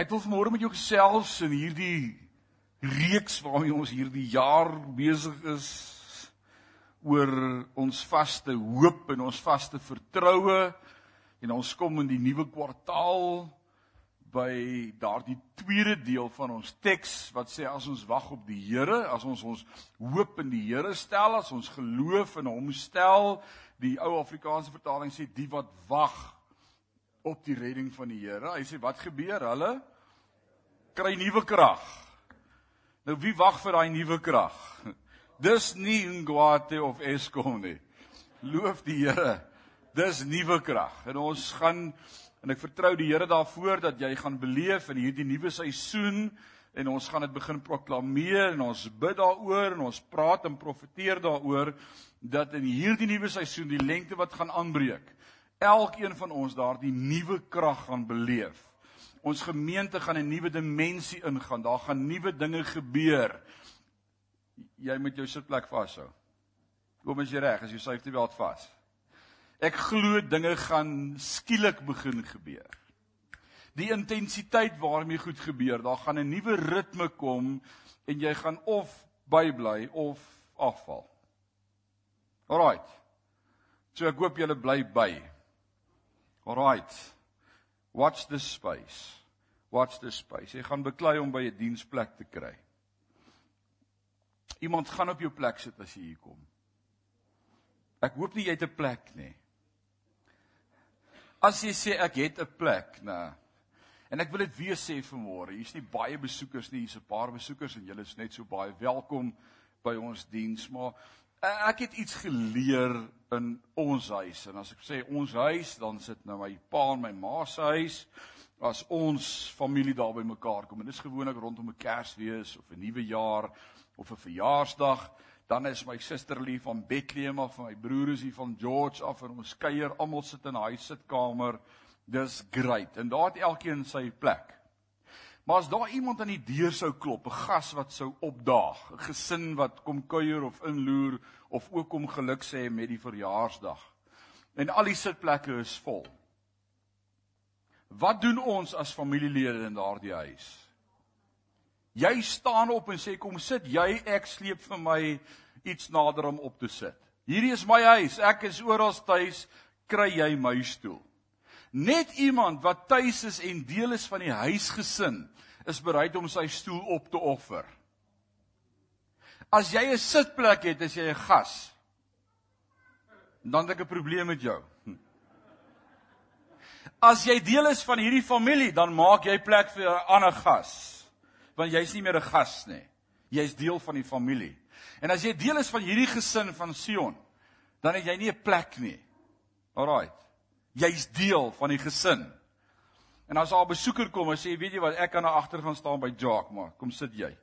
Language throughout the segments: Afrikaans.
Ek wil vanmôre met jou gesels in hierdie reeks waarmee ons hierdie jaar besig is oor ons vaste hoop en ons vaste vertroue en ons kom in die nuwe kwartaal by daardie tweede deel van ons teks wat sê as ons wag op die Here, as ons ons hoop in die Here stel, as ons geloof in hom stel, die ou Afrikaanse vertaling sê die wat wag op die redding van die Here. Hy sê wat gebeur? Hulle kry nuwe krag. Nou wie wag vir daai nuwe krag? Dis nie Ngwate of Eskom nie. Loof die Here. Dis nuwe krag. En ons gaan en ek vertrou die Here daarvoor dat jy gaan beleef in hierdie nuwe seisoen en ons gaan dit begin proklameer en ons bid daaroor en ons praat en profeteer daaroor dat in hierdie nuwe seisoen die lengte wat gaan aanbreek elkeen van ons daardie nuwe krag gaan beleef. Ons gemeente gaan 'n nuwe dimensie ingaan. Daar gaan nuwe dinge gebeur. Jy moet jou sitplek vashou. Kom as jy reg, as jy safety belt vas. Ek glo dinge gaan skielik begin gebeur. Die intensiteit waarmee goed gebeur, daar gaan 'n nuwe ritme kom en jy gaan of bybly of afval. Alraight. So ek hoop julle bly by. Alright. Watch this space. Watch this space. Jy gaan beklei om by 'n diensplek te kry. Iemand gaan op jou plek sit as jy hier kom. Ek hoop nie jy het 'n plek nie. As jy sê ek het 'n plek, nê. En ek wil dit weer sê vanmôre, hier's nie baie besoekers nie, hier's 'n paar besoekers en julle is net so baie welkom by ons diens, maar ek het iets geleer in ons huis. En as ek sê ons huis dan sit nou my pa en my ma se huis. As ons familie daar by mekaar kom en dis gewoonlik rondom 'n Kersfees of 'n nuwe jaar of 'n verjaarsdag dan is my suster lief van Bethlehem af en my broer is hier van George af en ons kuier almal sit in 'n huis sitkamer dis great. En daar het elkeen sy plek Maar as daar iemand aan die deur sou klop, 'n gas wat sou opdaag, 'n gesin wat kom kuier of inloer of ook kom geluk sê met die verjaarsdag. En al die sitplekke is vol. Wat doen ons as familielede in daardie huis? Jy staan op en sê kom sit, jy ek sleep vir my iets nader om op te sit. Hierdie is my huis, ek is oral tuis, kry jy my stoel. Net iemand wat tuis is en deel is van die huisgesin is bereid om sy stoel op te offer. As jy 'n sitplek het, as jy 'n gas, dan het ek 'n probleem met jou. As jy deel is van hierdie familie, dan maak jy plek vir 'n ander gas. Want jy's nie meer 'n gas nie. Jy's deel van die familie. En as jy deel is van hierdie gesin van Sion, dan het jy nie 'n plek nie. Alraai. Jy's deel van die gesin. En as daar 'n besoeker kom en sê, "Weet jy wat, ek kan daar agter gaan staan by Jock, maar kom sit jy."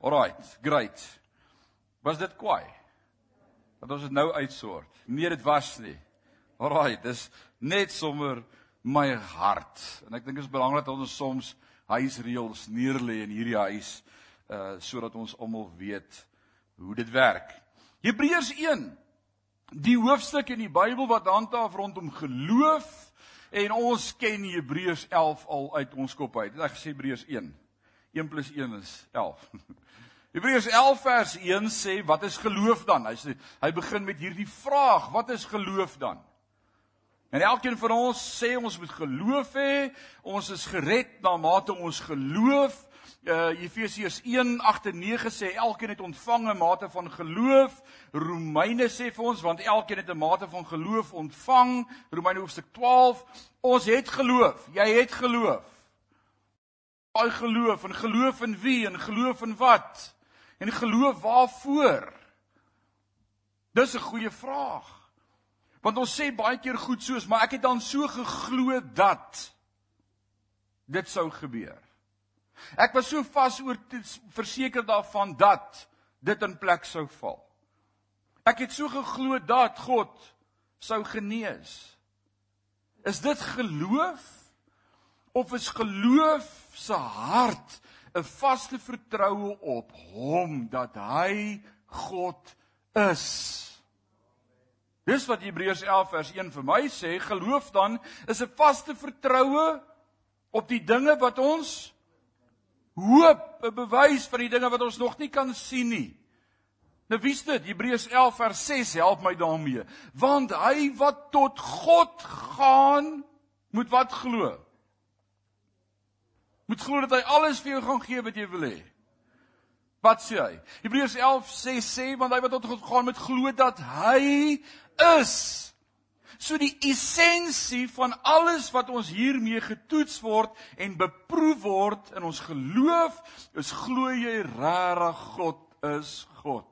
Alraight, great. Was dit kwaai? Dat ons dit nou uitsort. Nee, dit was nie. Alraight, dis net sommer my hart. En ek dink dit is belangrik dat ons soms huisreëls neerlê in hierdie huis uh sodat ons almal weet hoe dit werk. Hebreërs Die hoofstuk in die Bybel wat handhaaf rondom geloof en ons ken Hebreërs 11 al uit ons kop uit. Ek sê Hebreërs 1. 1 + 1 is 11. Hebreërs 11 vers 1 sê wat is geloof dan? Hy sê hy begin met hierdie vraag, wat is geloof dan? En elkeen van ons sê ons moet geloof hê, ons is gered na mate ons geloof uh, Efesiërs 1:8 en 9 sê elkeen het ontvang 'n mate van geloof. Romeine sê vir ons want elkeen het 'n mate van geloof ontvang. Romeine hoofstuk 12. Ons het geloof. Jy het geloof. Al geloof en geloof in wie en geloof in wat? En geloof waarvoor? Dis 'n goeie vraag. Want ons sê baie keer goed soos maar ek het dan so geglo dat dit sou gebeur. Ek was so vas oor verseker daarvan dat dit in plek sou val. Ek het so geglo dat God sou genees. Is dit geloof of is geloof se hart 'n vaste vertroue op hom dat hy God is? Dis wat Hebreërs 11 vers 1 vir my sê, geloof dan is 'n vaste vertroue op die dinge wat ons hoop, 'n bewys van die dinge wat ons nog nie kan sien nie. Nou wie's dit? Hebreërs 11 vers 6 help my daarmee. Want hy wat tot God gaan, moet wat glo? Moet glo dat hy alles vir jou gaan gee wat jy wil hê. Wat sê hy? Hebreërs 11 sê sê want hy wat tot God gaan moet glo dat hy is So die essensie van alles wat ons hiermee getoets word en beproef word in ons geloof is glo jy regtig God is God.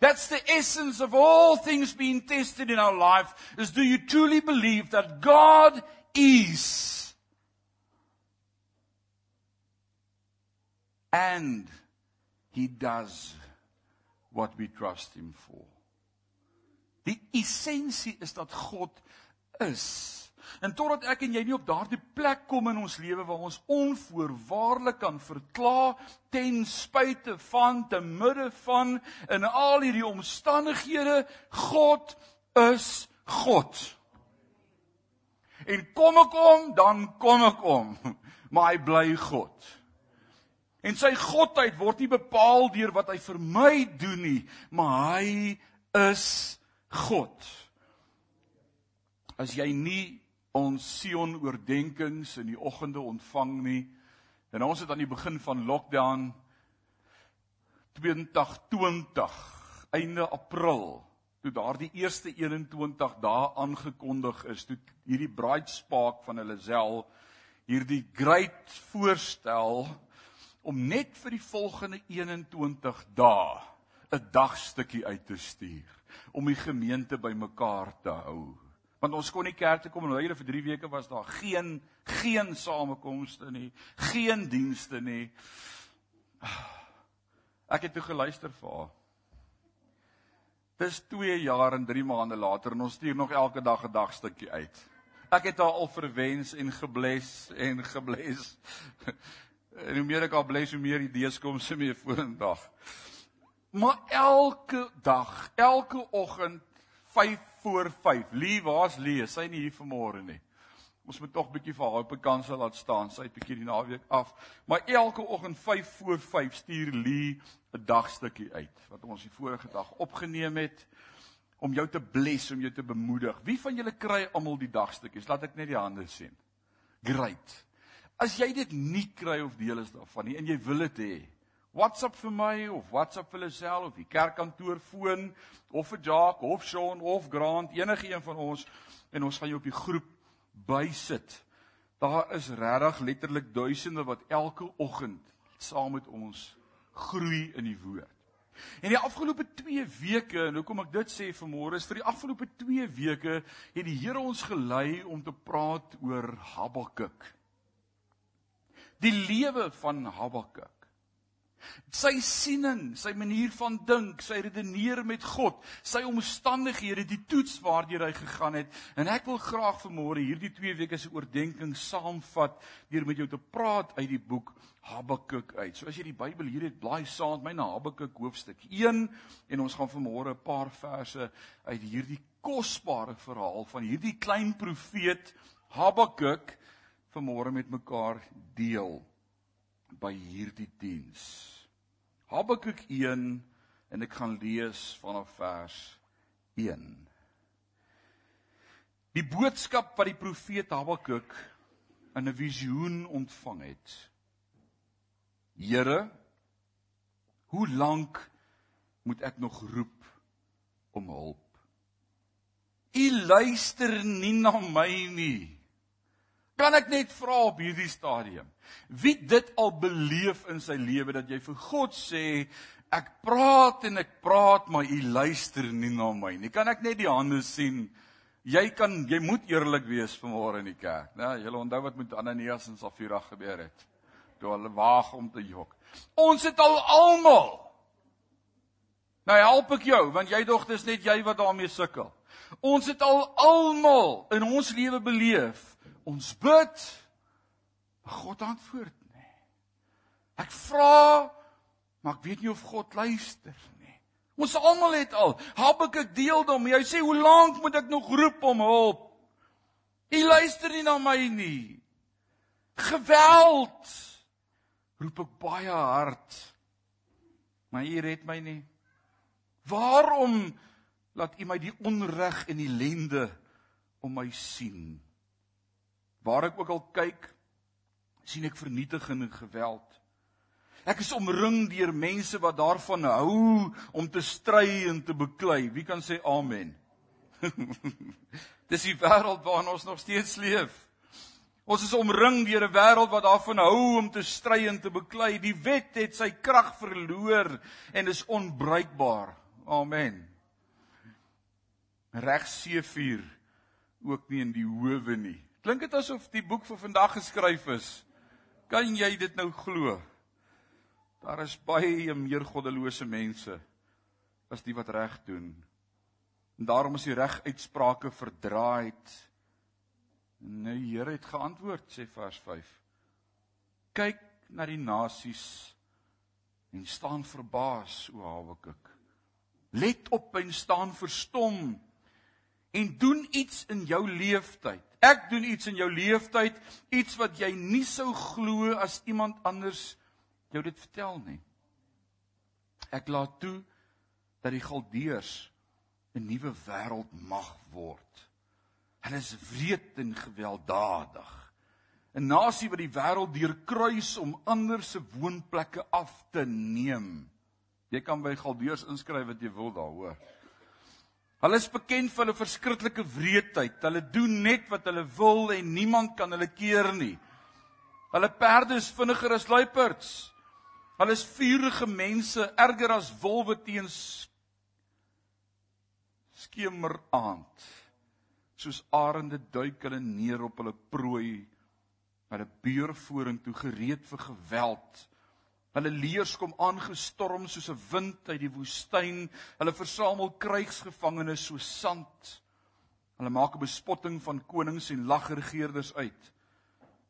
That's the essence of all things being tested in our life is do you truly believe that God is and he does what we trust him for. Die essensie is dat God is. En totdat ek en jy nie op daardie plek kom in ons lewe waar ons onvoorwaardelik kan verklaar ten spyte van te midde van in al hierdie omstandighede God is God. En kom ek om, dan kom ek om, maar hy bly God. En sy godheid word nie bepaal deur wat hy vir my doen nie, maar hy is God. As jy nie ons Sion oordeenkings in die oggende ontvang nie, en ons het aan die begin van lockdown 2020 einde April toe daardie eerste 21 dae aangekondig is, toe hierdie braaitspaak van hulle sel hierdie great voorstel om net vir die volgende 21 dae 'n dagstukkie uit te stuur om die gemeente bymekaar te hou. Want ons kon nie kerk toe kom en hulle vir 3 weke was daar geen geen samekomste nie, geen dienste nie. Ek het toe geluister vir haar. Dis 2 jaar en 3 maande later en ons stuur nog elke dag 'n dagstukkie uit. Ek het haar al verwens en gebless en gebless. En hoe meer ek haar bless, hoe meer idees kom sy mee vorendag. Maar elke dag, elke oggend 5 voor 5. Lee, waar's Lee? Sy nie hier vanmôre nie. Ons moet tog bietjie vir haar op 'n kans laat staan. Sy het bietjie die naweek af. Maar elke oggend 5 voor 5 stuur Lee 'n dagstukkie uit wat ons die vorige dag opgeneem het om jou te bless, om jou te bemoedig. Wie van julle kry almal die dagstukkies? Laat ek net die hande sien. Great. As jy dit nie kry of deel is daarvan nie en jy wil dit hê, WhatsApp vir my of WhatsApp vir hulself of die kerkkantoor foon of vir Jacques of Sean of Grant enige een van ons en ons gaan jou op die groep bysit. Daar is regtig letterlik duisende wat elke oggend saam met ons groei in die woord. En die afgelope 2 weke, en hoekom ek dit sê vanmôre is vir die afgelope 2 weke het die Here ons gelei om te praat oor Habakuk. Die lewe van Habakuk. Sy siening, sy manier van dink, sy redeneer met God, sy omstandighede, die toets waardeur hy gegaan het. En ek wil graag vanmôre hierdie 2 weke se oordeenking saamvat deur met jou te praat uit die boek Habakuk uit. So as jy die Bybel hier het, blaai saam met my na Habakuk hoofstuk 1 en ons gaan vanmôre 'n paar verse uit hierdie kosbare verhaal van hierdie klein profeet Habakuk vanmôre met mekaar deel by hierdie diens. Habakuk 1 en ek gaan lees vanaf vers 1. Die boodskap wat die profeet Habakuk in 'n visioen ontvang het. Here, hoe lank moet ek nog roep om hulp? U luister nie na my nie. Kan ek net vra op hierdie stadium? Wie dit al beleef in sy lewe dat jy vir God sê ek praat en ek praat maar u luister nie na my nie. Kan ek net die hande sien? Jy kan jy moet eerlik wees vanmôre in die kerk, né? Jy onthou wat met Ananias en Safira gebeur het. Toe hulle waag om te jok. Ons het al almal Nou help ek jou want jy dog dis net jy wat daarmee sukkel. Ons het al almal in ons lewe beleef Ons bid, maar God antwoord nie. Ek vra, maar ek weet nie of God luister nie. Ons almal het al, Habakuk deel daarmee. Hy sê, "Hoe lank moet ek nog roep om hulp?" U luister nie na my nie. Geweld. Roep ek baie hard. Maar u red my nie. Waarom laat u my die onreg en die lende om my sien? Waar ek ook al kyk, sien ek vernietiging en geweld. Ek is omring deur mense wat daarvan hou om te stry en te beklei. Wie kan sê amen? Dis die wêreld waarin ons nog steeds leef. Ons is omring deur 'n wêreld wat daarvan hou om te stry en te beklei. Die wet het sy krag verloor en is onbruikbaar. Amen. Regseefuur ook nie in die howe nie. Klink dit asof die boek vir vandag geskryf is? Kan jy dit nou glo? Daar is baie meer goddelose mense as die wat reg doen. En daarom is die reguitsprake verdraaid. Nou die Here het geantwoord sê vers 5. Kyk na die nasies en staan verbaas o Habakuk. Let op en staan verstom en doen iets in jou leeftyd. Ek doen iets in jou leeftyd, iets wat jy nie sou glo as iemand anders jou dit vertel nie. Ek laat toe dat die Galdeërs 'n nuwe wêreld mag word. Hulle is wreed en gewelddadig. 'n Nasie wat die wêreld deurkruis om ander se woonplekke af te neem. Jy kan by Galdeërs inskryf wat jy wil daar, hoor. Hulle is bekend vir hulle verskriklike wreedheid. Hulle doen net wat hulle wil en niemand kan hulle keer nie. Hulle perde is vinniger as luiperds. Hulle is vuurige mense, erger as wolwe teens skemeraand. Soos arende duik hulle neer op hulle prooi met 'n beer vorentoe gereed vir geweld. Hulle leers kom aangestorm soos 'n wind uit die woestyn. Hulle versamel krygsgevangenes soos sand. Hulle maak 'n bespotting van konings en lagregeerders uit.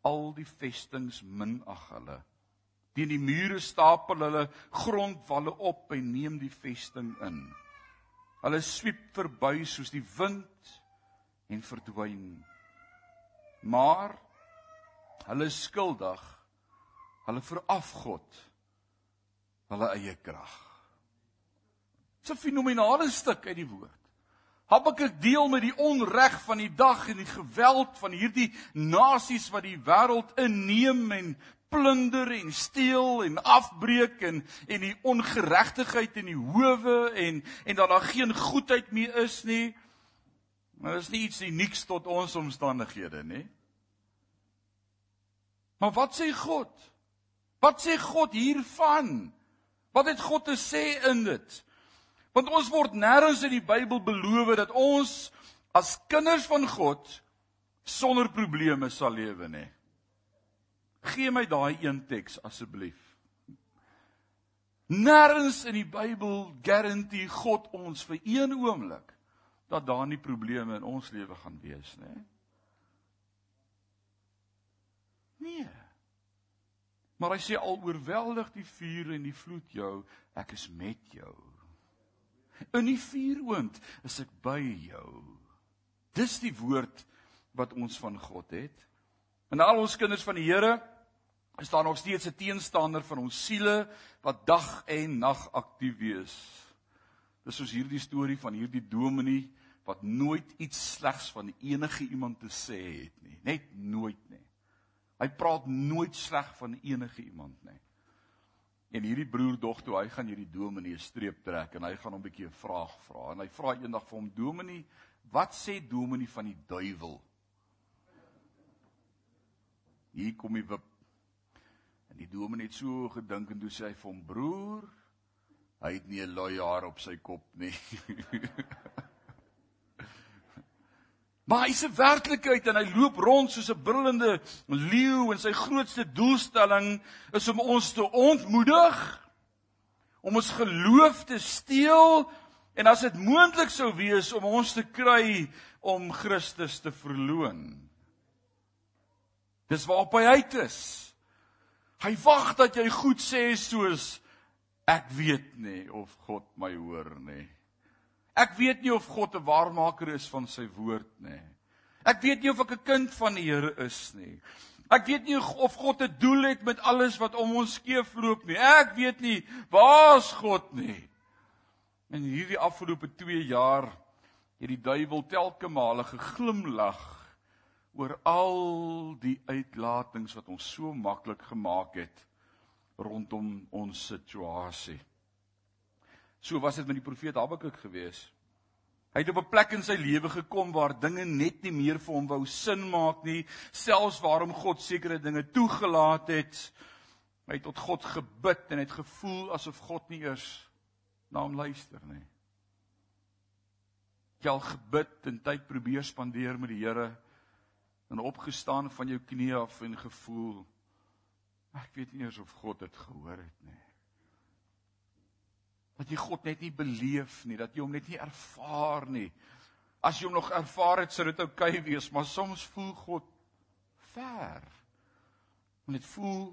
Al die vestings minag hulle. Teen die mure stapel hulle grondwalle op en neem die vesting in. Hulle swiep verby soos die wind en verdwyn. Maar hulle skuldig. Hulle veraf God hulle eie krag. Dit's 'n fenominale stuk uit die woord. Habakuk deel met die onreg van die dag en die geweld van hierdie nasies wat die wêreld inneem en plunder en steel en afbreek en en die ongeregtigheid in die howe en en dat daar geen goedheid meer is nie. Maar dit is nie iets unieks tot ons omstandighede nie. Maar wat sê God? Wat sê God hiervan? Wat het God te sê in dit? Want ons word nêrens in die Bybel beloof dat ons as kinders van God sonder probleme sal lewe nie. Gee my daai een teks asseblief. Nêrens in die Bybel garandeer God ons vir een oomblik dat daar nie probleme in ons lewe gaan wees nie. Nee. Maar hy sê al oorweldig die vuur en die vloed jou, ek is met jou. In die vuuroond is ek by jou. Dis die woord wat ons van God het. En al ons kinders van die Here is daar nog steeds 'n teenstander van ons siele wat dag en nag aktief wees. Dis soos hierdie storie van hierdie dominee wat nooit iets slegs van enige iemand te sê het nie, net nooit nie. Hy praat nooit sleg van enige iemand nie. En hierdie broer dog toe hy gaan hierdie dominee 'n streep trek en hy gaan hom 'n bietjie 'n vraag vra en hy vra eendag vir hom dominee, wat sê dominee van die duiwel? Hier kom hy wip. En die dominee het so gedink en toe sê hy vir hom broer, hy het nie 'n lui haar op sy kop nie. Maar hy's 'n werklikheid en hy loop rond soos 'n brullende leeu en sy grootste doelstelling is om ons te ontmoedig, om ons geloof te steel en as dit moontlik sou wees om ons te kry om Christus te verloon. Dis waarop hy uit is. Hy wag dat jy goed sê soos ek weet nie of God my hoor nie. Ek weet nie of God 'n waarmaker is van sy woord nie. Ek weet nie of ek 'n kind van die Here is nie. Ek weet nie of God 'n doel het met alles wat om ons skeefloop nie. Ek weet nie waar's God nie. In hierdie afgelope 2 jaar het die duiwel telke male geglimlag oor al die uitlatings wat ons so maklik gemaak het rondom ons situasie. So was dit met die profeet Habakuk geweest. Hy het op 'n plek in sy lewe gekom waar dinge net nie meer vir hom wou sin maak nie, selfs waarom God sekere dinge toegelaat het. Hy het tot God gebid en het gevoel asof God nie eers na hom luister nie. Jy al gebid en tyd probeer spandeer met die Here en opgestaan van jou knieë af en gevoel ek weet nie eers of God dit gehoor het nie dat jy God net nie beleef nie, dat jy hom net nie ervaar nie. As jy hom nog ervaar het, sou dit oukei okay wees, maar soms voel God ver. En dit voel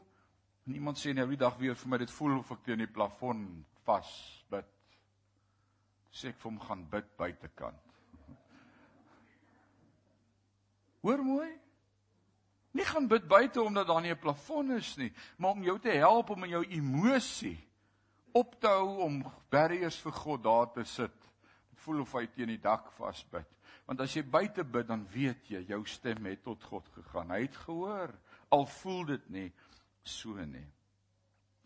en iemand sê nou die dag weer vir my dit voel of ek teen die plafon vas bid. Sê ek vir hom gaan bid buitekant. Hoor mooi. Nie gaan bid buite omdat daar nie 'n plafon is nie, maar om jou te help om in jou emosie op te hou om barriers vir God daar te sit. Dit voel of hy teen die dak vasbid. Want as jy buite bid, dan weet jy jou stem het tot God gegaan. Hy het gehoor, al voel dit nie so nie.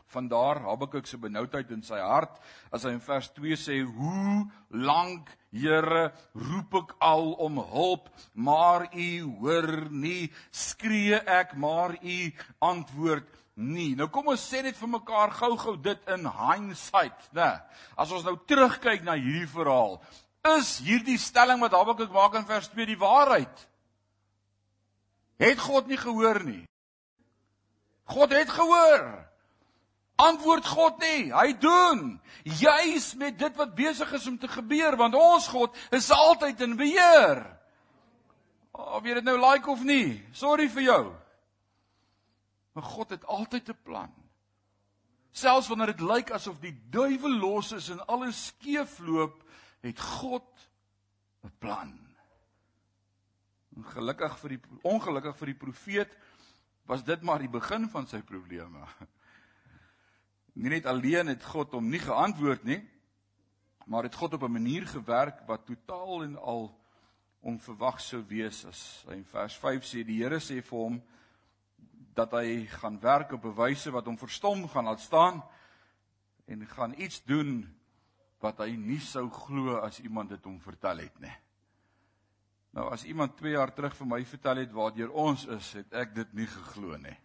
Vandaar Habakuk se benoudheid in sy hart as hy in vers 2 sê: "Hoe lank, Here, roep ek al om hulp, maar U hoor nie. Skree ek, maar U antwoord nie. Nou kom ons sê net vir mekaar gou-gou dit in hindsight, né? As ons nou terugkyk na hierdie verhaal, is hierdie stelling wat Habakuk maak in vers 2 die waarheid? Het God nie gehoor nie? God het gehoor. Antwoord God nie. Hy doen juis met dit wat besig is om te gebeur want ons God is altyd in beheer. Of jy dit nou like of nie, sorry vir jou. Maar God het altyd 'n plan. Selfs wanneer dit lyk asof die duiwel los is en alles skeefloop, het God 'n plan. Ongelukkig vir die ongelukkig vir die profeet was dit maar die begin van sy probleme. Nie net alleen het God hom nie geantwoord nie, maar het God op 'n manier gewerk wat totaal en al onverwag sou wees as hy in vers 5 sê die Here sê vir hom dat hy gaan werk op 'n wyse wat hom verstom gaan laat staan en gaan iets doen wat hy nie sou glo as iemand dit hom vertel het nie. Nou as iemand 2 jaar terug vir my vertel het waartoe ons is, het ek dit nie geglo nie.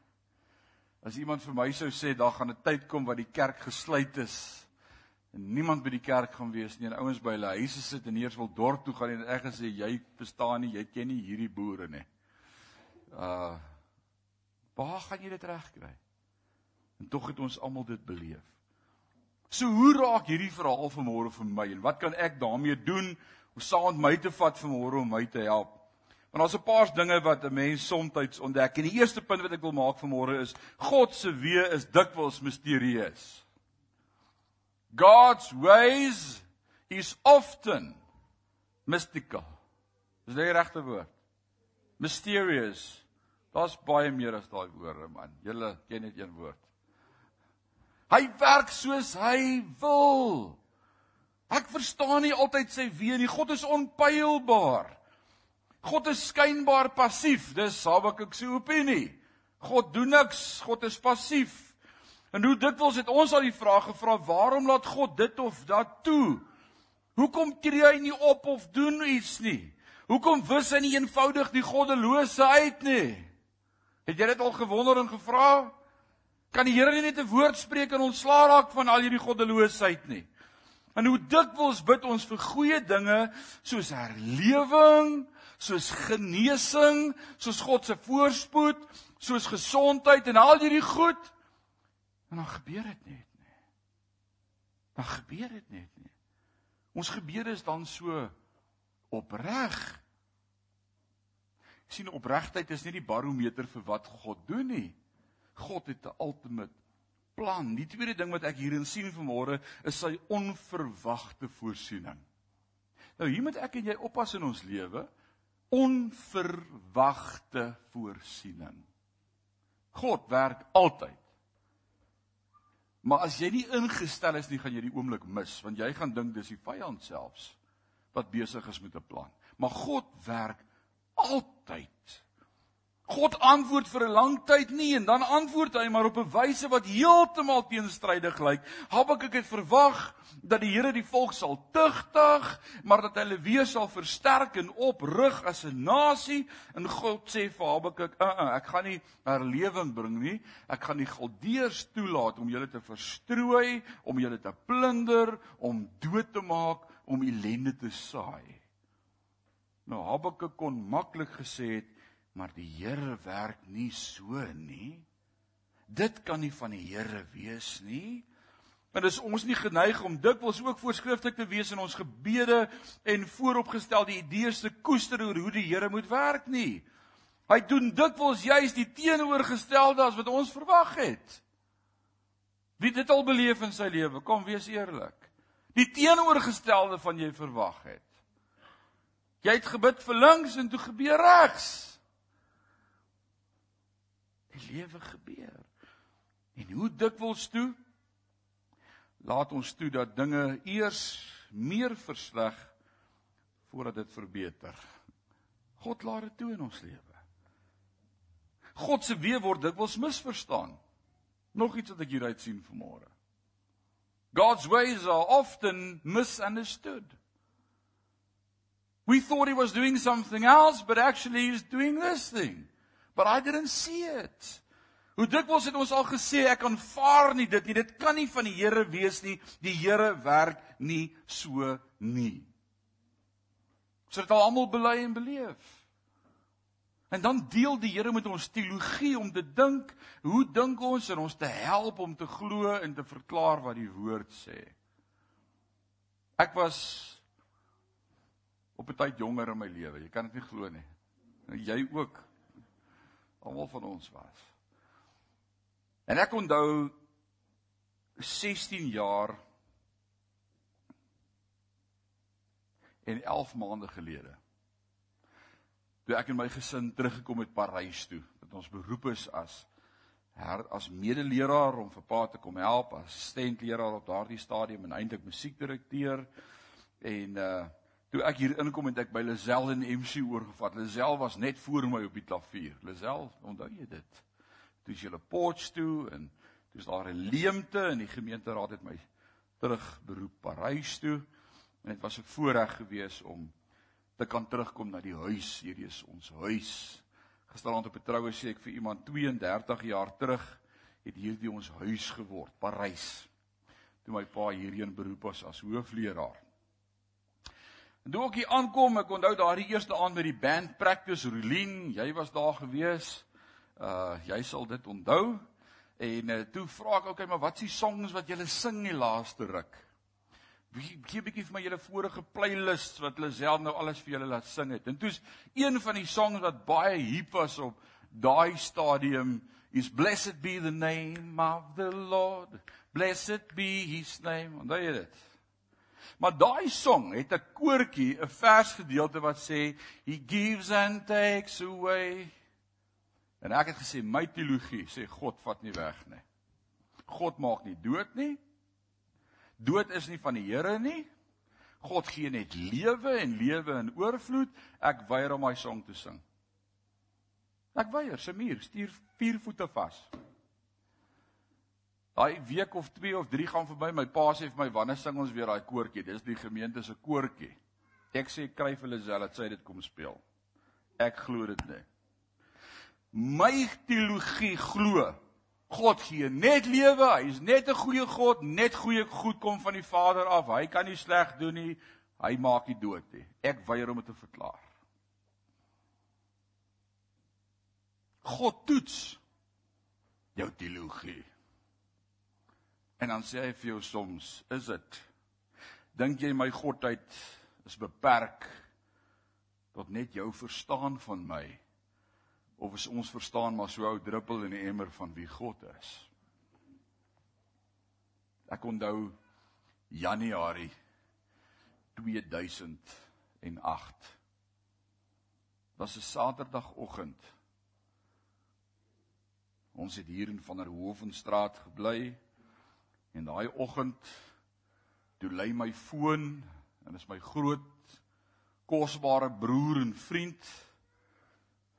As iemand vir my sou sê daar gaan 'n tyd kom wat die kerk gesluit is en niemand by die kerk gaan wees nie en ouens by hulle huise sit en eers wil dorp toe gaan en ek gesê jy verstaan nie, jy ken nie hierdie boere nie. Uh Waar gaan jy dit regkry? En tog het ons almal dit beleef. So hoe raak hierdie verhaal vanmôre vir my en wat kan ek daarmee doen om saam met my te vat vanmôre om my te help? Want daar's 'n paar dinge wat 'n mens soms ontdek. En die eerste punt wat ek wil maak vanmôre is God se weë is dikwels misterieus. God's ways is often mystical. Dis die regte woord. Mysterious. Daar's baie meer as daai woorde man. Julle ken net een woord. Hy werk soos hy wil. Ek verstaan nie altyd sy weë nie. God is onpylbaar. God is skynbaar passief. Dis Habakuk se opinie. God doen niks. God is passief. En hoe dikwels het ons al die vraag gevra, waarom laat God dit of dat toe? Hoekom tree hy nie op of doen iets nie? Hoekom wis hy nie eenvoudig die goddelose uit nie? Het jy dit al gewonder en gevra? Kan die Here nie net 'n woord spreek en ontslaa raak van al hierdie goddeloosheid nie? En hoe dikwels bid ons vir goeie dinge soos herlewing, soos genesing, soos God se voorspoed, soos gesondheid en al hierdie goed. En dan gebeur dit net nie. Dan gebeur dit net nie. Ons gebede is dan so opreg sien opregtheid is nie die barometer vir wat God doen nie. God het 'n ultimate plan. Die tweede ding wat ek hierin sien vanmôre is sy onverwagte voorsiening. Nou hier moet ek en jy oppas in ons lewe onverwagte voorsiening. God werk altyd. Maar as jy nie ingestel is nie, gaan jy die oomblik mis, want jy gaan dink dis die vyand selfs wat besig is met 'n plan. Maar God werk altyd. God antwoord vir 'n lang tyd nie en dan antwoord hy maar op 'n wyse wat heeltemal teenstrydig lyk. Habakuk het verwag dat die Here die volk sal tugtig, maar dat hulle weer sal versterk en oprig as 'n nasie. En God sê vir Habakuk, uh -uh, "Ek gaan nie herlewing bring nie. Ek gaan die Galdeërs toelaat om julle te verstrooi, om julle te plunder, om dood te maak, om ellende te saai." Nou Habakuk kon maklik gesê het Maar die Here werk nie so nie. Dit kan nie van die Here wees nie. Maar dis ons nie geneig om dikwels ook voorskriftelik te wees in ons gebede en vooropgestelde idees te koester oor hoe die Here moet werk nie. Hy doen dikwels juis die teenoorgestelde as wat ons verwag het. Wie dit al beleef in sy lewe, kom wees eerlik. Die teenoorgestelde van jy verwag het. Jy het gebid vir links en toe gebeur regs. Die lewe gebeur. En hoe dikwels toe laat ons toe dat dinge eers meer versleg voordat dit verbeter. God laat dit toe in ons lewe. God se weë word dikwels misverstaan. Nog iets wat ek hieruit sien vanmôre. God's ways are often misunderstood. We thought he was doing something else, but actually he's doing this thing but I didn't see it. Hoe dikwels het ons al gesê ek aanvaar nie dit nie. Dit kan nie van die Here wees nie. Die Here werk nie so nie. Ons het dit al almal bely en beleef. En dan deel die Here met ons teologie om te dink, hoe dink ons en ons te help om te glo en te verklaar wat die woord sê. Ek was op 'n tyd jonger in my lewe. Jy kan dit nie glo nie. Jy ook almal van ons was. En ek onthou 16 jaar en 11 maande gelede. Toe ek en my gesin teruggekom het Parys toe, wat ons beroep is as her as medeleraar om vir pa te kom help as assistentleraar op daardie stadium en eintlik musiekdirekteur en uh Toe ek hier inkom het ek by Lazel en MC oorgevat. Lazel was net voor my op die klavier. Lazel, onthou jy dit? Toe is jy op Potch toe en dis daar 'n leemte in die gemeenteraad het my terug beroep Parys toe en dit was 'n voorreg gewees om te kan terugkom na die huis. Hierdie is ons huis. Gisteraand op 'n troue sê ek vir iemand 32 jaar terug het hierdie ons huis geword, Parys. Toe my pa hierheen beroep was as hoofleraar. En toe ek hier aankom, ek onthou daardie eerste aand met die band practice Rolien, jy was daar gewees. Uh jy sal dit onthou. En uh, toe vra ek okay, maar wat is die songs wat julle sing die laaste ruk? Wie gee 'n bietjie vir my julle vorige playlist wat hulle self nou alles vir julle laat sing het. En toe's een van die songs wat baie hip was op daai stadium is blessed be the name of the Lord. Blessed be his name. Onthou jy dit? Maar daai song het 'n koortjie, 'n versgedeelte wat sê he gives and takes away. En ek het gesê my teologie sê God vat nie weg nie. God maak nie dood nie. Dood is nie van die Here nie. God gee net lewe en lewe in oorvloed. Ek weier om my song te sing. Ek weier, Samir, stuur vier voete vas. Daai week of 2 of 3 gaan verby, my pa sê vir my, "Wanneer sing ons weer daai koortjie? Dis die gemeente se koortjie." Ek sê, "Kry vir hulle self dat sy dit kom speel." Ek glo dit nie. My teologie glo God gee net lewe. Hy is net 'n goeie God, net goeie goed kom van die Vader af. Hy kan nie sleg doen nie. Hy maak nie dood nie. Ek weier om dit te verklaar. God toets jou teologie. En dan sê hy vir jou soms, is dit dink jy my godheid is beperk tot net jou verstaan van my of is ons verstaan maar so ou druppel in die emmer van wie God is? Ek onthou Januarie 2008 was 'n Saterdagoggend. Ons het hier in van der Hoofenstraat gebly en daai oggend toe lê my foon en is my groot kosbare broer en vriend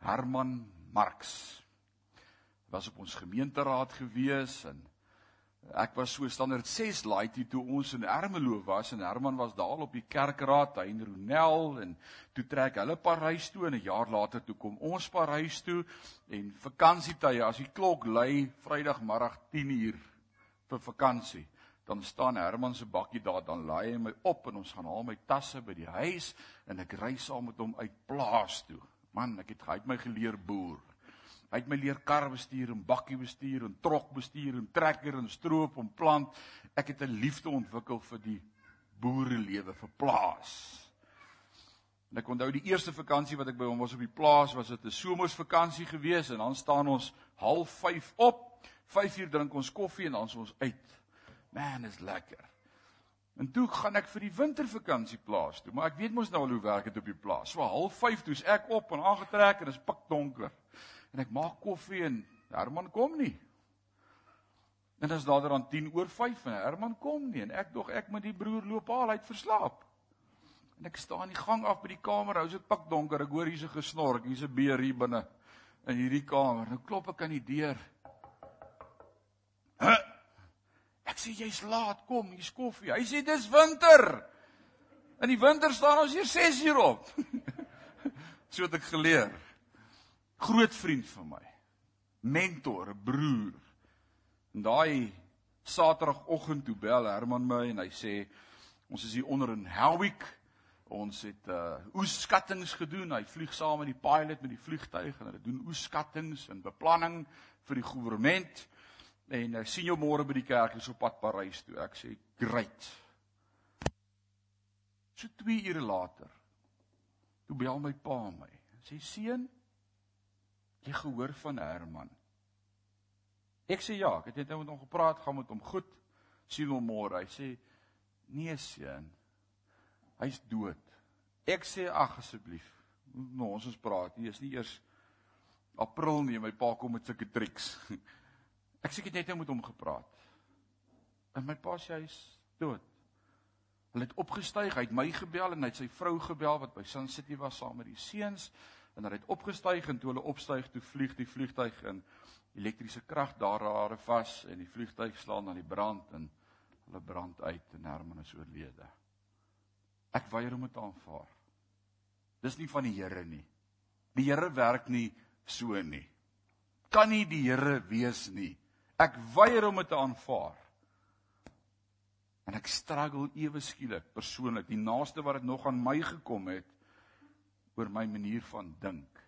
Herman Marx. Was op ons gemeenteraad gewees en ek was so standaard 6 laaitie toe ons in Ermelo was en Herman was daar op die kerkraad hy en Ronel en toe trek hulle Parys toe en 'n jaar later toe kom ons Parys toe en vakansietye as die klok lui Vrydagmiddag 10uur vir vakansie dan staan Herman se bakkie daar dan laai hy my op en ons gaan haal my tasse by die huis en ek ry saam met hom uit plaas toe man ek het hy het my geleer boer Hy het my leer kar bestuur en bakkie bestuur en trok bestuur en trekker en stroop en plant. Ek het 'n liefde ontwikkel vir die boerelewe, vir plaas. En ek onthou die eerste vakansie wat ek by hom was op die plaas, was dit 'n somersvakansie gewees en dan staan ons 05:30 op. 5uur drink ons koffie en dan is ons uit. Man, is lekker. En toe gaan ek vir die wintervakansie plaas toe, maar ek weet mos nou al hoe werk dit op die plaas. So 05:30 toe's ek op en aangetrek en dit is pikdonker en ek maak koffie en Herman kom nie. En dit is dader aan 10 oor 5 en Herman kom nie en ek dog ek moet die broer loop haal uit verslaap. En ek staan in die gang af by die kamer, hou dit pik donker, ek hoor hier's 'n gesnork, hier's 'n beer hier binne in hierdie kamer. Nou klop ek aan die deur. Huh? Ek sê jy's laat, kom, hier's koffie. Hy sê dis winter. In die winter staan ons hier 6 uur op. so het ek geleer groot vriend van my. Mentor, broer. En daai Saterdagoggend toe bel Herman my en hy sê ons is hier onder in Helwick. Ons het uh oeskattings gedoen. Hy vlieg saam met die pilot met die vliegtuig en hulle doen oeskattings en beplanning vir die regering. En ek uh, sien jou môre by die kerk is op pad Parys toe. Ek sê great. So 2 ure later toe bel my pa my. Sê seun, Jy gehoor van Herman? Ek sê ja, ek het net nou met hom gepraat, gaan met hom goed. Sien hom môre. Hy sê nee seun. Hy's dood. Ek sê ag asseblief. Nou ons ons praat. Hier is nie eers April nie, my pa kom met sulke triks. Ek sê ek het net met hom gepraat. En my pa sê hy's dood. Hulle het opgestyg, hy het my gebel en hy het sy vrou gebel wat by Sun City was saam met die seuns en hulle het opgestyg en toe hulle opstyg toe vlieg die vliegtyg in elektriese krag daar rare vas en die vliegtyg slaan aan die brand en hulle brand uit en Herman is oorlede. Ek weier om dit aanvaar. Dis nie van die Here nie. Die Here werk nie so nie. Kan nie die Here wees nie. Ek weier om dit te aanvaar. En ek struggle ewe skielik persoonlik. Die naaste wat dit nog aan my gekom het oor my manier van dink.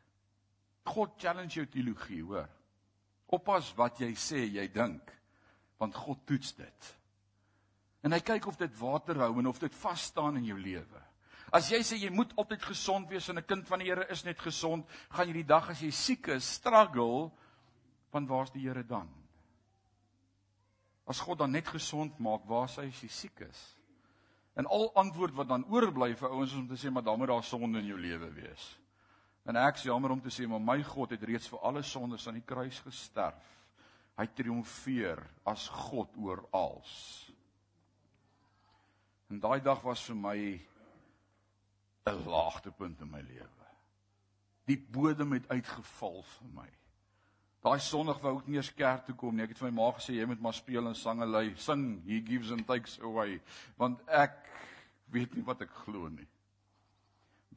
God challenge jou teologie, hoor. Oppas wat jy sê jy dink, want God toets dit. En hy kyk of dit water hou en of dit vas staan in jou lewe. As jy sê jy moet altyd gesond wees en 'n kind van die Here is net gesond, gaan jy die dag as jy siek is, struggle, want waar's die Here dan? As God dan net gesond maak, waar jy siek is? En al antwoord wat dan oorbly vir ouens is om te sê maar dan moet daar sonde in jou lewe wees. En ek sê jammer om te sê maar my God het reeds vir alle sondes aan die kruis gesterf. Hy triomfeer as God oor alles. En daai dag was vir my 'n laagtepunt in my lewe. Die bodem het uitgeval vir my. Daai Sondag wou ek nie eens kerk toe kom nie. Ek het vir my ma gesê jy moet maar speel en sange lei. Sing, he gives and takes away. Want ek weet nie wat ek glo nie.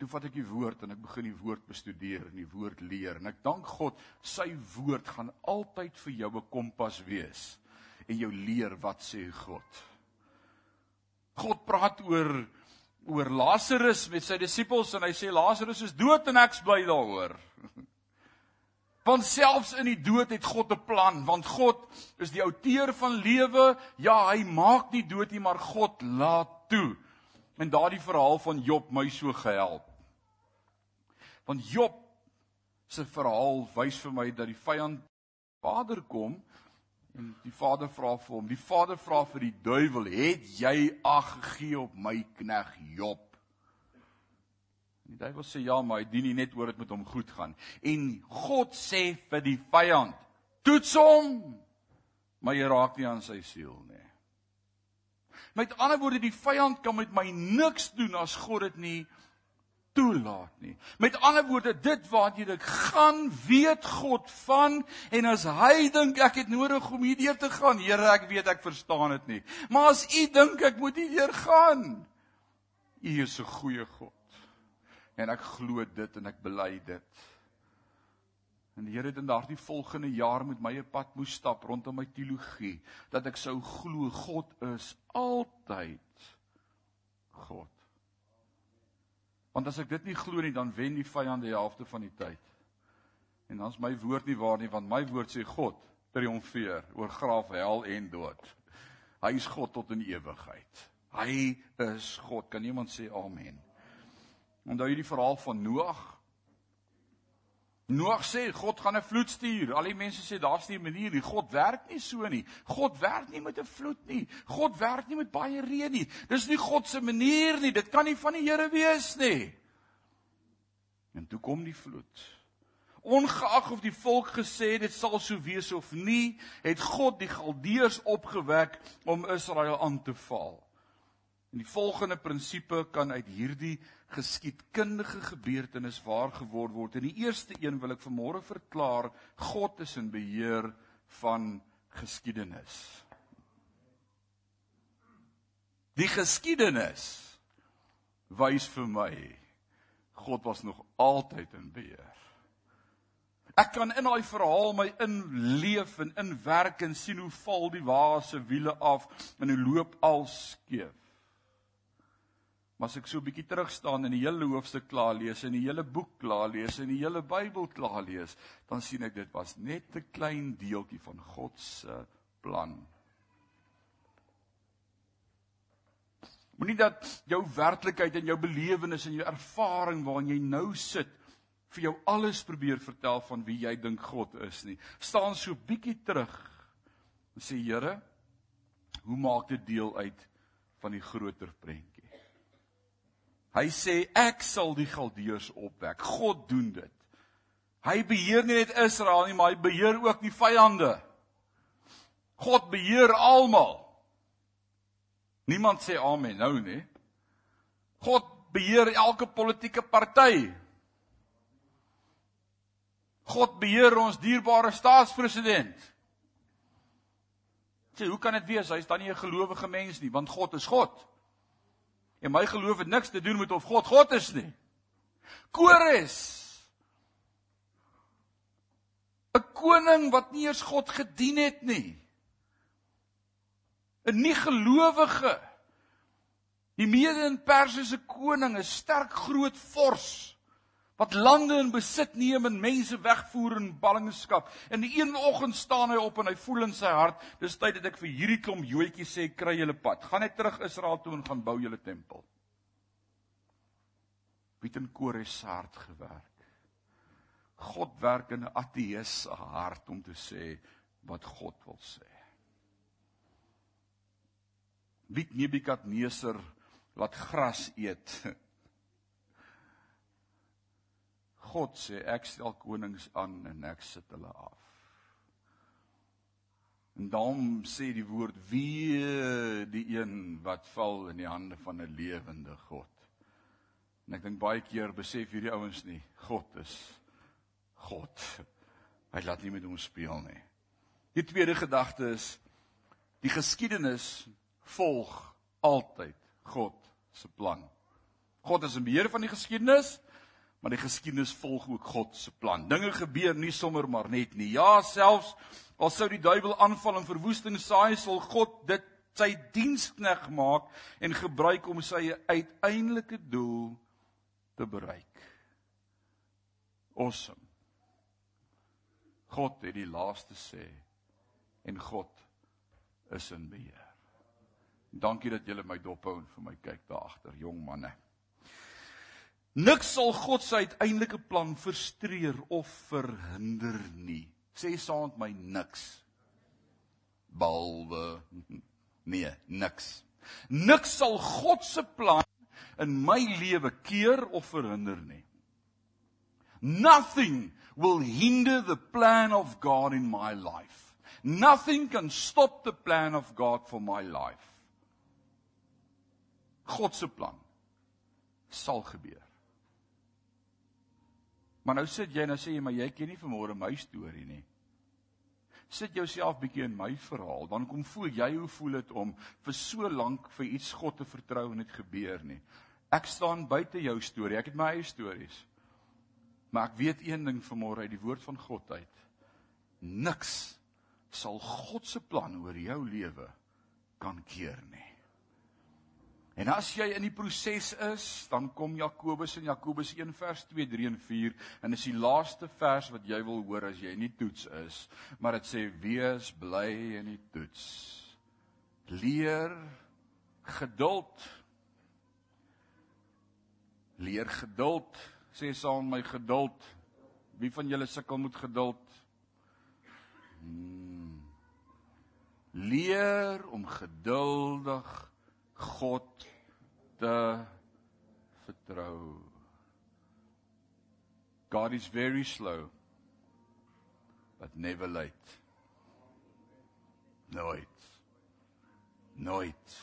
Toe vat ek die woord en ek begin die woord bestudeer en die woord leer en ek dank God, sy woord gaan altyd vir jou 'n kompas wees en jou leer wat sê God. God praat oor oor Lazarus met sy disippels en hy sê Lazarus is dood en ek's bly daaroor. Want selfs in die dood het God 'n plan, want God is die outeur van lewe. Ja, hy maak nie dood nie, maar God laat toe. En daardie verhaal van Job my so gehelp. Want Job se verhaal wys vir my dat die vyand Vader kom en die Vader vra vir hom. Die Vader vra vir die duiwel: "Het jy ag gegee op my knegg Job?" Die duiwel sê ja, maar hy dien nie net oor dit met hom goed gaan. En God sê vir die vyand: "Toets hom, maar jy raak nie aan sy siel nie." Met ander woorde, die vyand kan met my niks doen as God dit nie toelaat nie. Met ander woorde, dit waartoe ek gaan, weet God van en as hy dink ek het nodig om hierdeur te gaan, Here, ek weet ek verstaan dit nie. Maar as u dink ek moet hierdeur gaan, u is 'n goeie God. En ek glo dit en ek bely dit. En die Here het in daardie volgende jaar met my 'n pad moes stap rondom my teologie dat ek sou glo God is altyd God. Want as ek dit nie glo nie, dan wen die vyand die helfte van die tyd. En dan's my woord nie waar nie, want my woord sê God triomfeer oor graf, hel en dood. Hy is God tot in ewigheid. Hy is God. Kan iemand sê amen? Onthou jy die verhaal van Noag? Noag sê God gaan 'n vloed stuur. Al die mense sê daar's nie 'n manier nie. God werk nie so nie. God werk nie met 'n vloed nie. God werk nie met baie reën nie. Dis nie God se manier nie. Dit kan nie van die Here wees nie. En toe kom die vloed. Ongeag of die volk gesê dit sal so wees of nie, het God die Galdeërs opgewek om Israel aan te val. En die volgende prinsipe kan uit hierdie geskiedkundige gebeurtenis waar geword word. En die eerste een wil ek vanmôre verklaar, God is in beheer van geskiedenis. Die geskiedenis wys vir my God was nog altyd in beheer. Ek kan in daai verhaal my inleef en inwerk en sien hoe val die wa se wiele af en hoe loop al skeef. Maar as ek so 'n bietjie terug staan en die hele hoofstuk klaar lees en die hele boek klaar lees en die hele Bybel klaar lees, dan sien ek dit was net 'n klein deeltjie van God se plan. Moenie dat jou werklikheid en jou belewenis en jou ervaring waarin jy nou sit vir jou alles probeer vertel van wie jy dink God is nie. Staan so bietjie terug en sê Here, hoe maak dit deel uit van die groter prentjie? Hy sê ek sal die Galdeërs opwek. God doen dit. Hy beheer nie net Israel nie, maar hy beheer ook die vyande. God beheer almal. Niemand sê amen nou nie. God beheer elke politieke party. God beheer ons dierbare staatspresident. Sê, hoe kan dit wees? Hy's dan nie 'n gelowige mens nie, want God is God. En my geloof het niks te doen met of God God is nie. Kores. 'n Koning wat nie eens God gedien het nie. 'n Nie gelowige. Die Mede en Persiese koning, 'n sterk groot vors wat lande in besit neem en mense wegvoer in ballingskap. En die een oggend staan hy op en hy voel in sy hart, dis tyd dat ek vir hierdie klomp joetjies sê kry julle pad. Gaan net terug Israel toe en gaan bou julle tempel. Piet en Kores se hart gewerk. God werk in 'n ateës se hart om te sê wat God wil sê. Piet Nebukadneser laat gras eet God sê ek stel konings aan en ek sit hulle af. En dan sê die woord wie die een wat val in die hande van 'n lewende God. En ek dink baie keer besef hierdie ouens nie God is God. Hy laat nie met ons speel nie. Die tweede gedagte is die geskiedenis volg altyd God se plan. God is in beheer van die geskiedenis maar die geskiedenis volg ook God se plan. Dinge gebeur nie sommer maar net nie. Ja, selfs al sou die duiwel aanval en verwoesting saai, sal God dit sy dienskneg maak en gebruik om sy uiteindelike doel te bereik. Awesome. God het die laaste sê en God is in beheer. Dankie dat julle my dop hou en vir my kyk daar agter, jong manne. Niks sal God se uiteindelike plan frustreer of verhinder nie. Sê saam met my niks. Behalwe nee, niks. Niks sal God se plan in my lewe keer of verhinder nie. Nothing will hinder the plan of God in my life. Nothing can stop the plan of God for my life. God se plan sal gebeur. Maar nou sit jy en nou sê jy maar jy ken nie vanmôre my storie nie. Sit jouself bietjie in my verhaal, dan kom voel jy hoe voel dit om vir so lank vir iets God te vertrou en dit gebeur nie. Ek staan buite jou storie. Ek het my eie stories. Maar ek weet een ding vanmôre uit die woord van God uit. Niks sal God se plan oor jou lewe kan keer nie. En as jy in die proses is, dan kom Jakobus in Jakobus 1 vers 2, 3 en 4 en dis die laaste vers wat jy wil hoor as jy in die toets is, maar dit sê wees bly in die toets. Leer geduld. Leer geduld. Sê saam my geduld. Wie van julle sukkel met geduld? Hmm. Leer om geduldig God te vertrou. God is very slow but never late. Nooit. Nooit.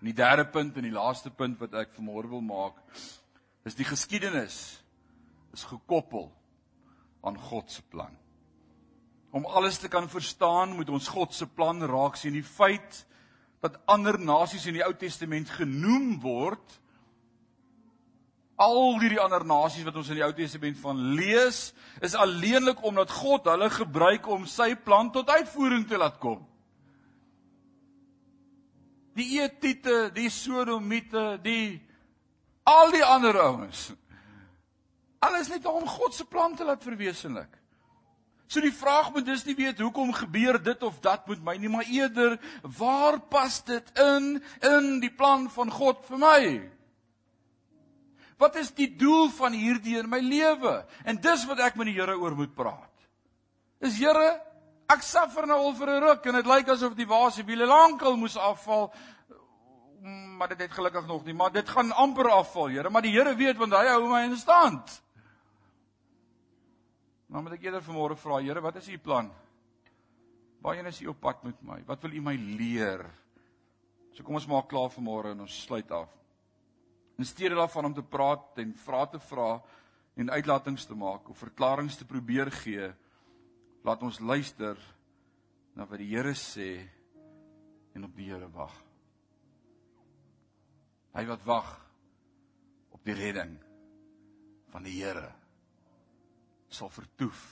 En die derde punt en die laaste punt wat ek vanmôre wil maak is die geskiedenis is gekoppel aan God se plan. Om alles te kan verstaan, moet ons God se plan raak sien. Die feit dat ander nasies in die Ou Testament genoem word. Al hierdie ander nasies wat ons in die Ou Testament van lees, is alleenlik omdat God hulle gebruik om sy plan tot uitvoering te laat kom. Die Etite, die Sodomite, die al die ander ouens. Alles net om God se plan te laat verwesenlik. So die vraag moet dus nie weet hoekom gebeur dit of dat met my nie, maar eerder waar pas dit in in die plan van God vir my? Wat is die doel van hierdie in my lewe? En dis wat ek met die Here oor moet praat. Is Here, ek suffer nou al vir 'n ruk en dit lyk asof die wasie wiele lankal moes afval, maar dit het gelukkig nog nie, maar dit gaan amper afval, Here, maar die Here weet want hy hou my in stand. Nou moet ek eerder vanmôre vra, Here, wat is u plan? Waarheen is u op pad met my? Wat wil u my leer? So kom ons maak klaar vanmôre en ons sluit af. In steede daarvan om te praat en vrae te vra en uitlatings te maak of verklaringe te probeer gee, laat ons luister na wat die Here sê en op die Here wag. Hy wat wag op die redding van die Here sal vertoef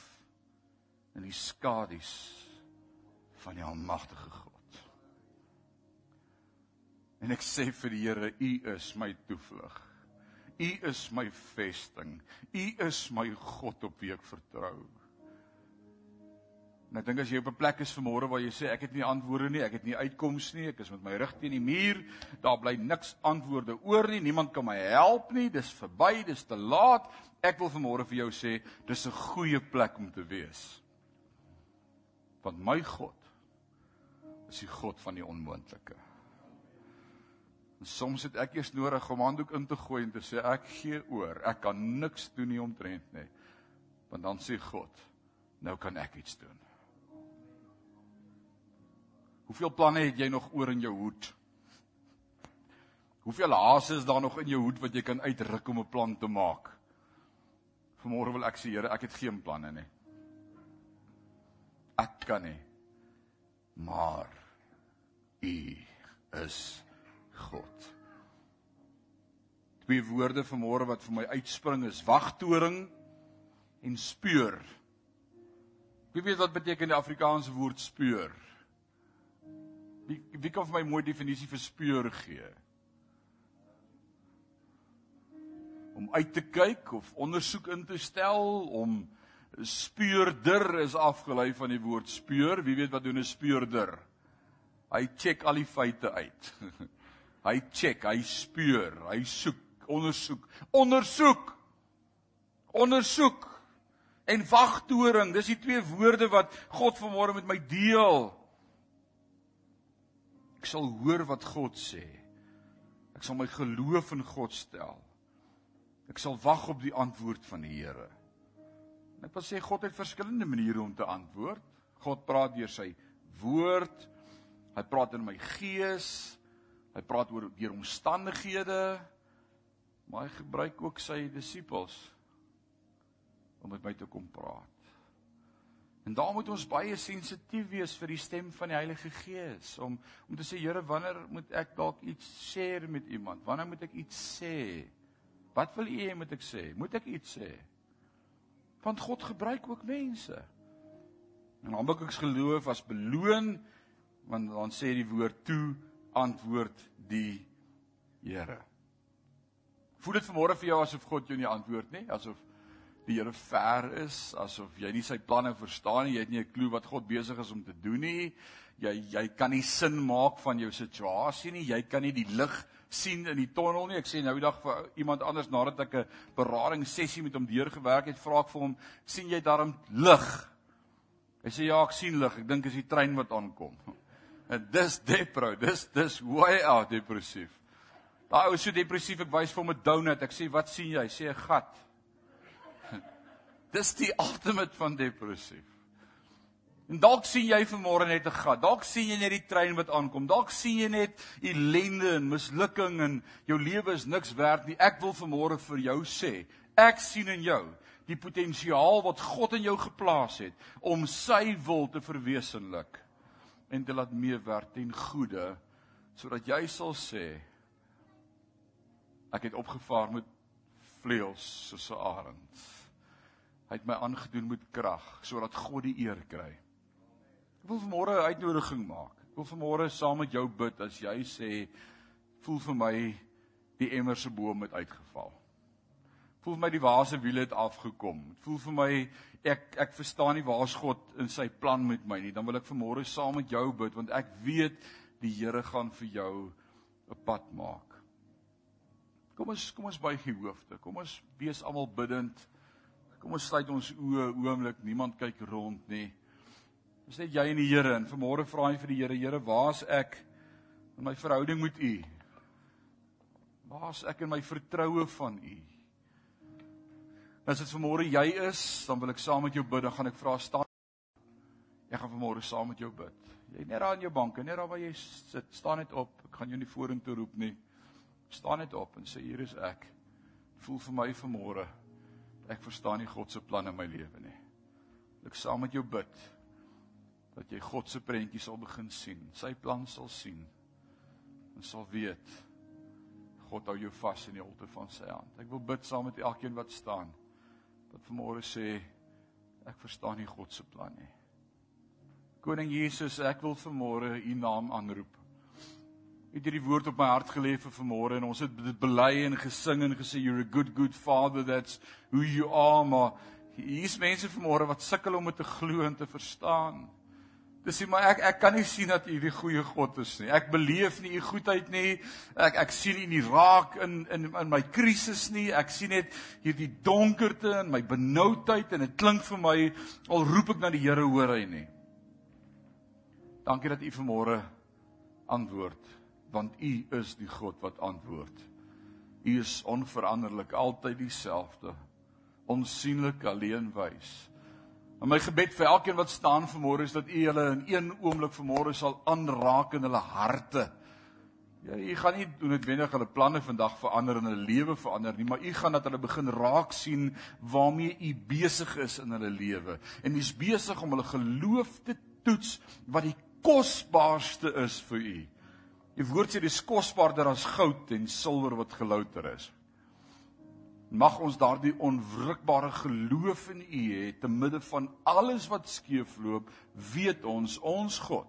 in die skadu's van die almagtige God. En ek sê vir die Here, U is my toevlug. U is my vesting. U is my God op wie ek vertrou. En ek dink as jy op 'n plek is vanmôre waar jy sê ek het nie antwoorde nie, ek het nie uitkomste nie, ek is met my rug teen die muur, daar bly niks antwoorde oor nie, niemand kan my help nie, dis verby, dis te laat. Ek wil vanmôre vir jou sê, dis 'n goeie plek om te wees. Want my God is die God van die onmoontlike. En soms het ek eers nodig om handdoek in te gooi en te sê ek gee oor, ek kan niks doen nie omtrent nie. Want dan sê God, nou kan ek iets doen. Hoeveel planne het jy nog oor in jou hoed? Hoeveel hase is daar nog in jou hoed wat jy kan uitruk om 'n plan te maak? Vanmôre wil ek sê Here, ek het geen planne nie. Ek kan nie. Maar U is God. Twee woorde vanmôre wat vir my uitspring is wagtoring en speur. Wie weet wat beteken die Afrikaanse woord speur? Wie wie kan vir my mooi definisie vir speur gee? Om uit te kyk of ondersoek in te stel om speurder is afgelei van die woord speur. Wie weet wat doen 'n speurder? Hy check al die feite uit. hy check, hy speur, hy soek, ondersoek, ondersoek. Ondersoek en wagtoring. Dis die twee woorde wat God vanmôre met my deel. Ek sal hoor wat God sê. Ek sal my geloof in God stel. Ek sal wag op die antwoord van die Here. En ek wil sê God het verskillende maniere om te antwoord. God praat deur sy woord. Hy praat in my gees. Hy praat oor deur omstandighede. Maar hy gebruik ook sy disippels om met my te kom praat. En daar moet ons baie sensitief wees vir die stem van die Heilige Gees om om te sê Here, wanneer moet ek dalk iets share met iemand? Wanneer moet ek iets sê? Wat wil U hê moet ek sê? Moet ek iets sê? Want God gebruik ook mense. En Habakuk se geloof was beloon want dan sê die woord toe antwoord die Here. Voel dit vanmôre vir jou asof God jou nie antwoord nie, asof die Here ver is, asof jy nie sy planne verstaan nie, jy het nie 'n klou wat God besig is om te doen nie. Jy jy kan nie sin maak van jou situasie nie. Jy kan nie die lig sien in die tonnel nie. Ek sê nou die dag vir iemand anders nadat ek 'n berading sessie met hom deurgewerk het, vra ek vir hom, "Sien jy daarom lig?" Hy sê, "Ja, ek sien lig. Ek dink is die trein wat aankom." En dis depro, dis dis way out depressief. Daai ou is so depressief, ek wys vir hom 'n donut. Ek sê, "Wat sien jy?" Hy sê, "’n gat." Dis die ultimate van depressief. En dalk sien jy vanmôre net 'n gat. Dalk sien jy net die trein wat aankom. Dalk sien jy net ellende en mislukking en jou lewe is niks werd nie. Ek wil vanmôre vir jou sê, ek sien in jou die potensiaal wat God in jou geplaas het om sy wil te verwesenlik en te laat meewerk ten goeie sodat jy sal sê ek het opgevaar met vleuels soos 'n arend. Hy het my aangedoen met krag sodat God die eer kry. Ek wil vanmôre 'n uitnodiging maak. Ek wil vanmôre saam met jou bid as jy sê voel vir my die emmer se boom het uitgeval. Voel vir my die waase wiele het afgekom. Voel vir my ek ek verstaan nie waar's God in sy plan met my nie. Dan wil ek vanmôre saam met jou bid want ek weet die Here gaan vir jou 'n pad maak. Kom ons kom ons buig die hoofde. Kom ons wees almal bidtend. Kom ons sluit ons oë oomblik, niemand kyk rond nie. Dis net jy en die Here en vanmôre vra jy vir die Here, Here, waar's ek in my verhouding met U? Waar's ek in my vertroue van U? As dit vanmôre jy is, dan wil ek saam met jou bid, dan gaan ek vra staan. Ek gaan vanmôre saam met jou bid. Jy net daar in jou bank, net daar waar jy sit, staan net op. Ek gaan jou nie vorentoe roep nie. Staan net op en sê hier is ek. Voel vir my vanmôre ek verstaan nie God se plan in my lewe nie. Ek saam met jou bid dat jy God se prentjie sal begin sien, sy plan sal sien en sal weet God hou jou vas in die holte van sy hand. Ek wil bid saam met elkeen wat staan wat vanmôre sê ek verstaan nie God se plan nie. Koning Jesus, ek wil vanmôre u naam aanroep het hierdie woord op my hart gelê vir vanmôre en ons het dit bely en gesing en gesê you're a good good father that's who you are maar hier's mense vanmôre wat sukkel om dit te glo en te verstaan. Dis sê maar ek ek kan nie sien dat u die goeie God is nie. Ek beleef nie u goedheid nie. Ek ek sien u nie raak in in in my krisis nie. Ek sien net hierdie donkerte en my benoudheid en dit klink vir my al roep ek na die Here hoor hy nie. Dankie dat u vanmôre antwoord want U is die God wat antwoord. U is onveranderlik, altyd dieselfde. Onsienlik alleen wys. En my gebed vir elkeen wat staan vanmôre is dat U hulle in een oomblik vanmôre sal aanraak in hulle harte. Ja, U gaan nie noodwendig hulle planne vandag verander en hulle lewe verander nie, maar U gaan dat hulle begin raak sien waarmee U besig is in hulle lewe. En U's besig om hulle geloof te toets wat die kosbaarste is vir U. Die woord sê dis kosbaarder as goud en silwer wat gelouter is. Mag ons daardie onwrikbare geloof in U hê te midde van alles wat skeefloop, weet ons ons God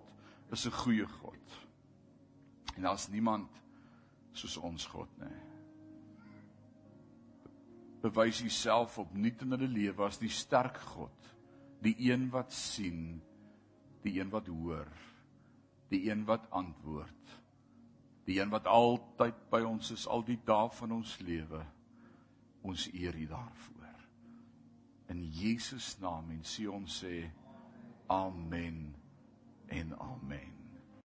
is 'n goeie God. En daar's niemand soos ons God nie. Bewys Uself opnuut in hulle lewe as die sterk God, die een wat sien, die een wat hoor, die een wat antwoord die een wat altyd by ons is al die dae van ons lewe ons eer U daarvoor. In Jesus naam en sê ons sê amen en amen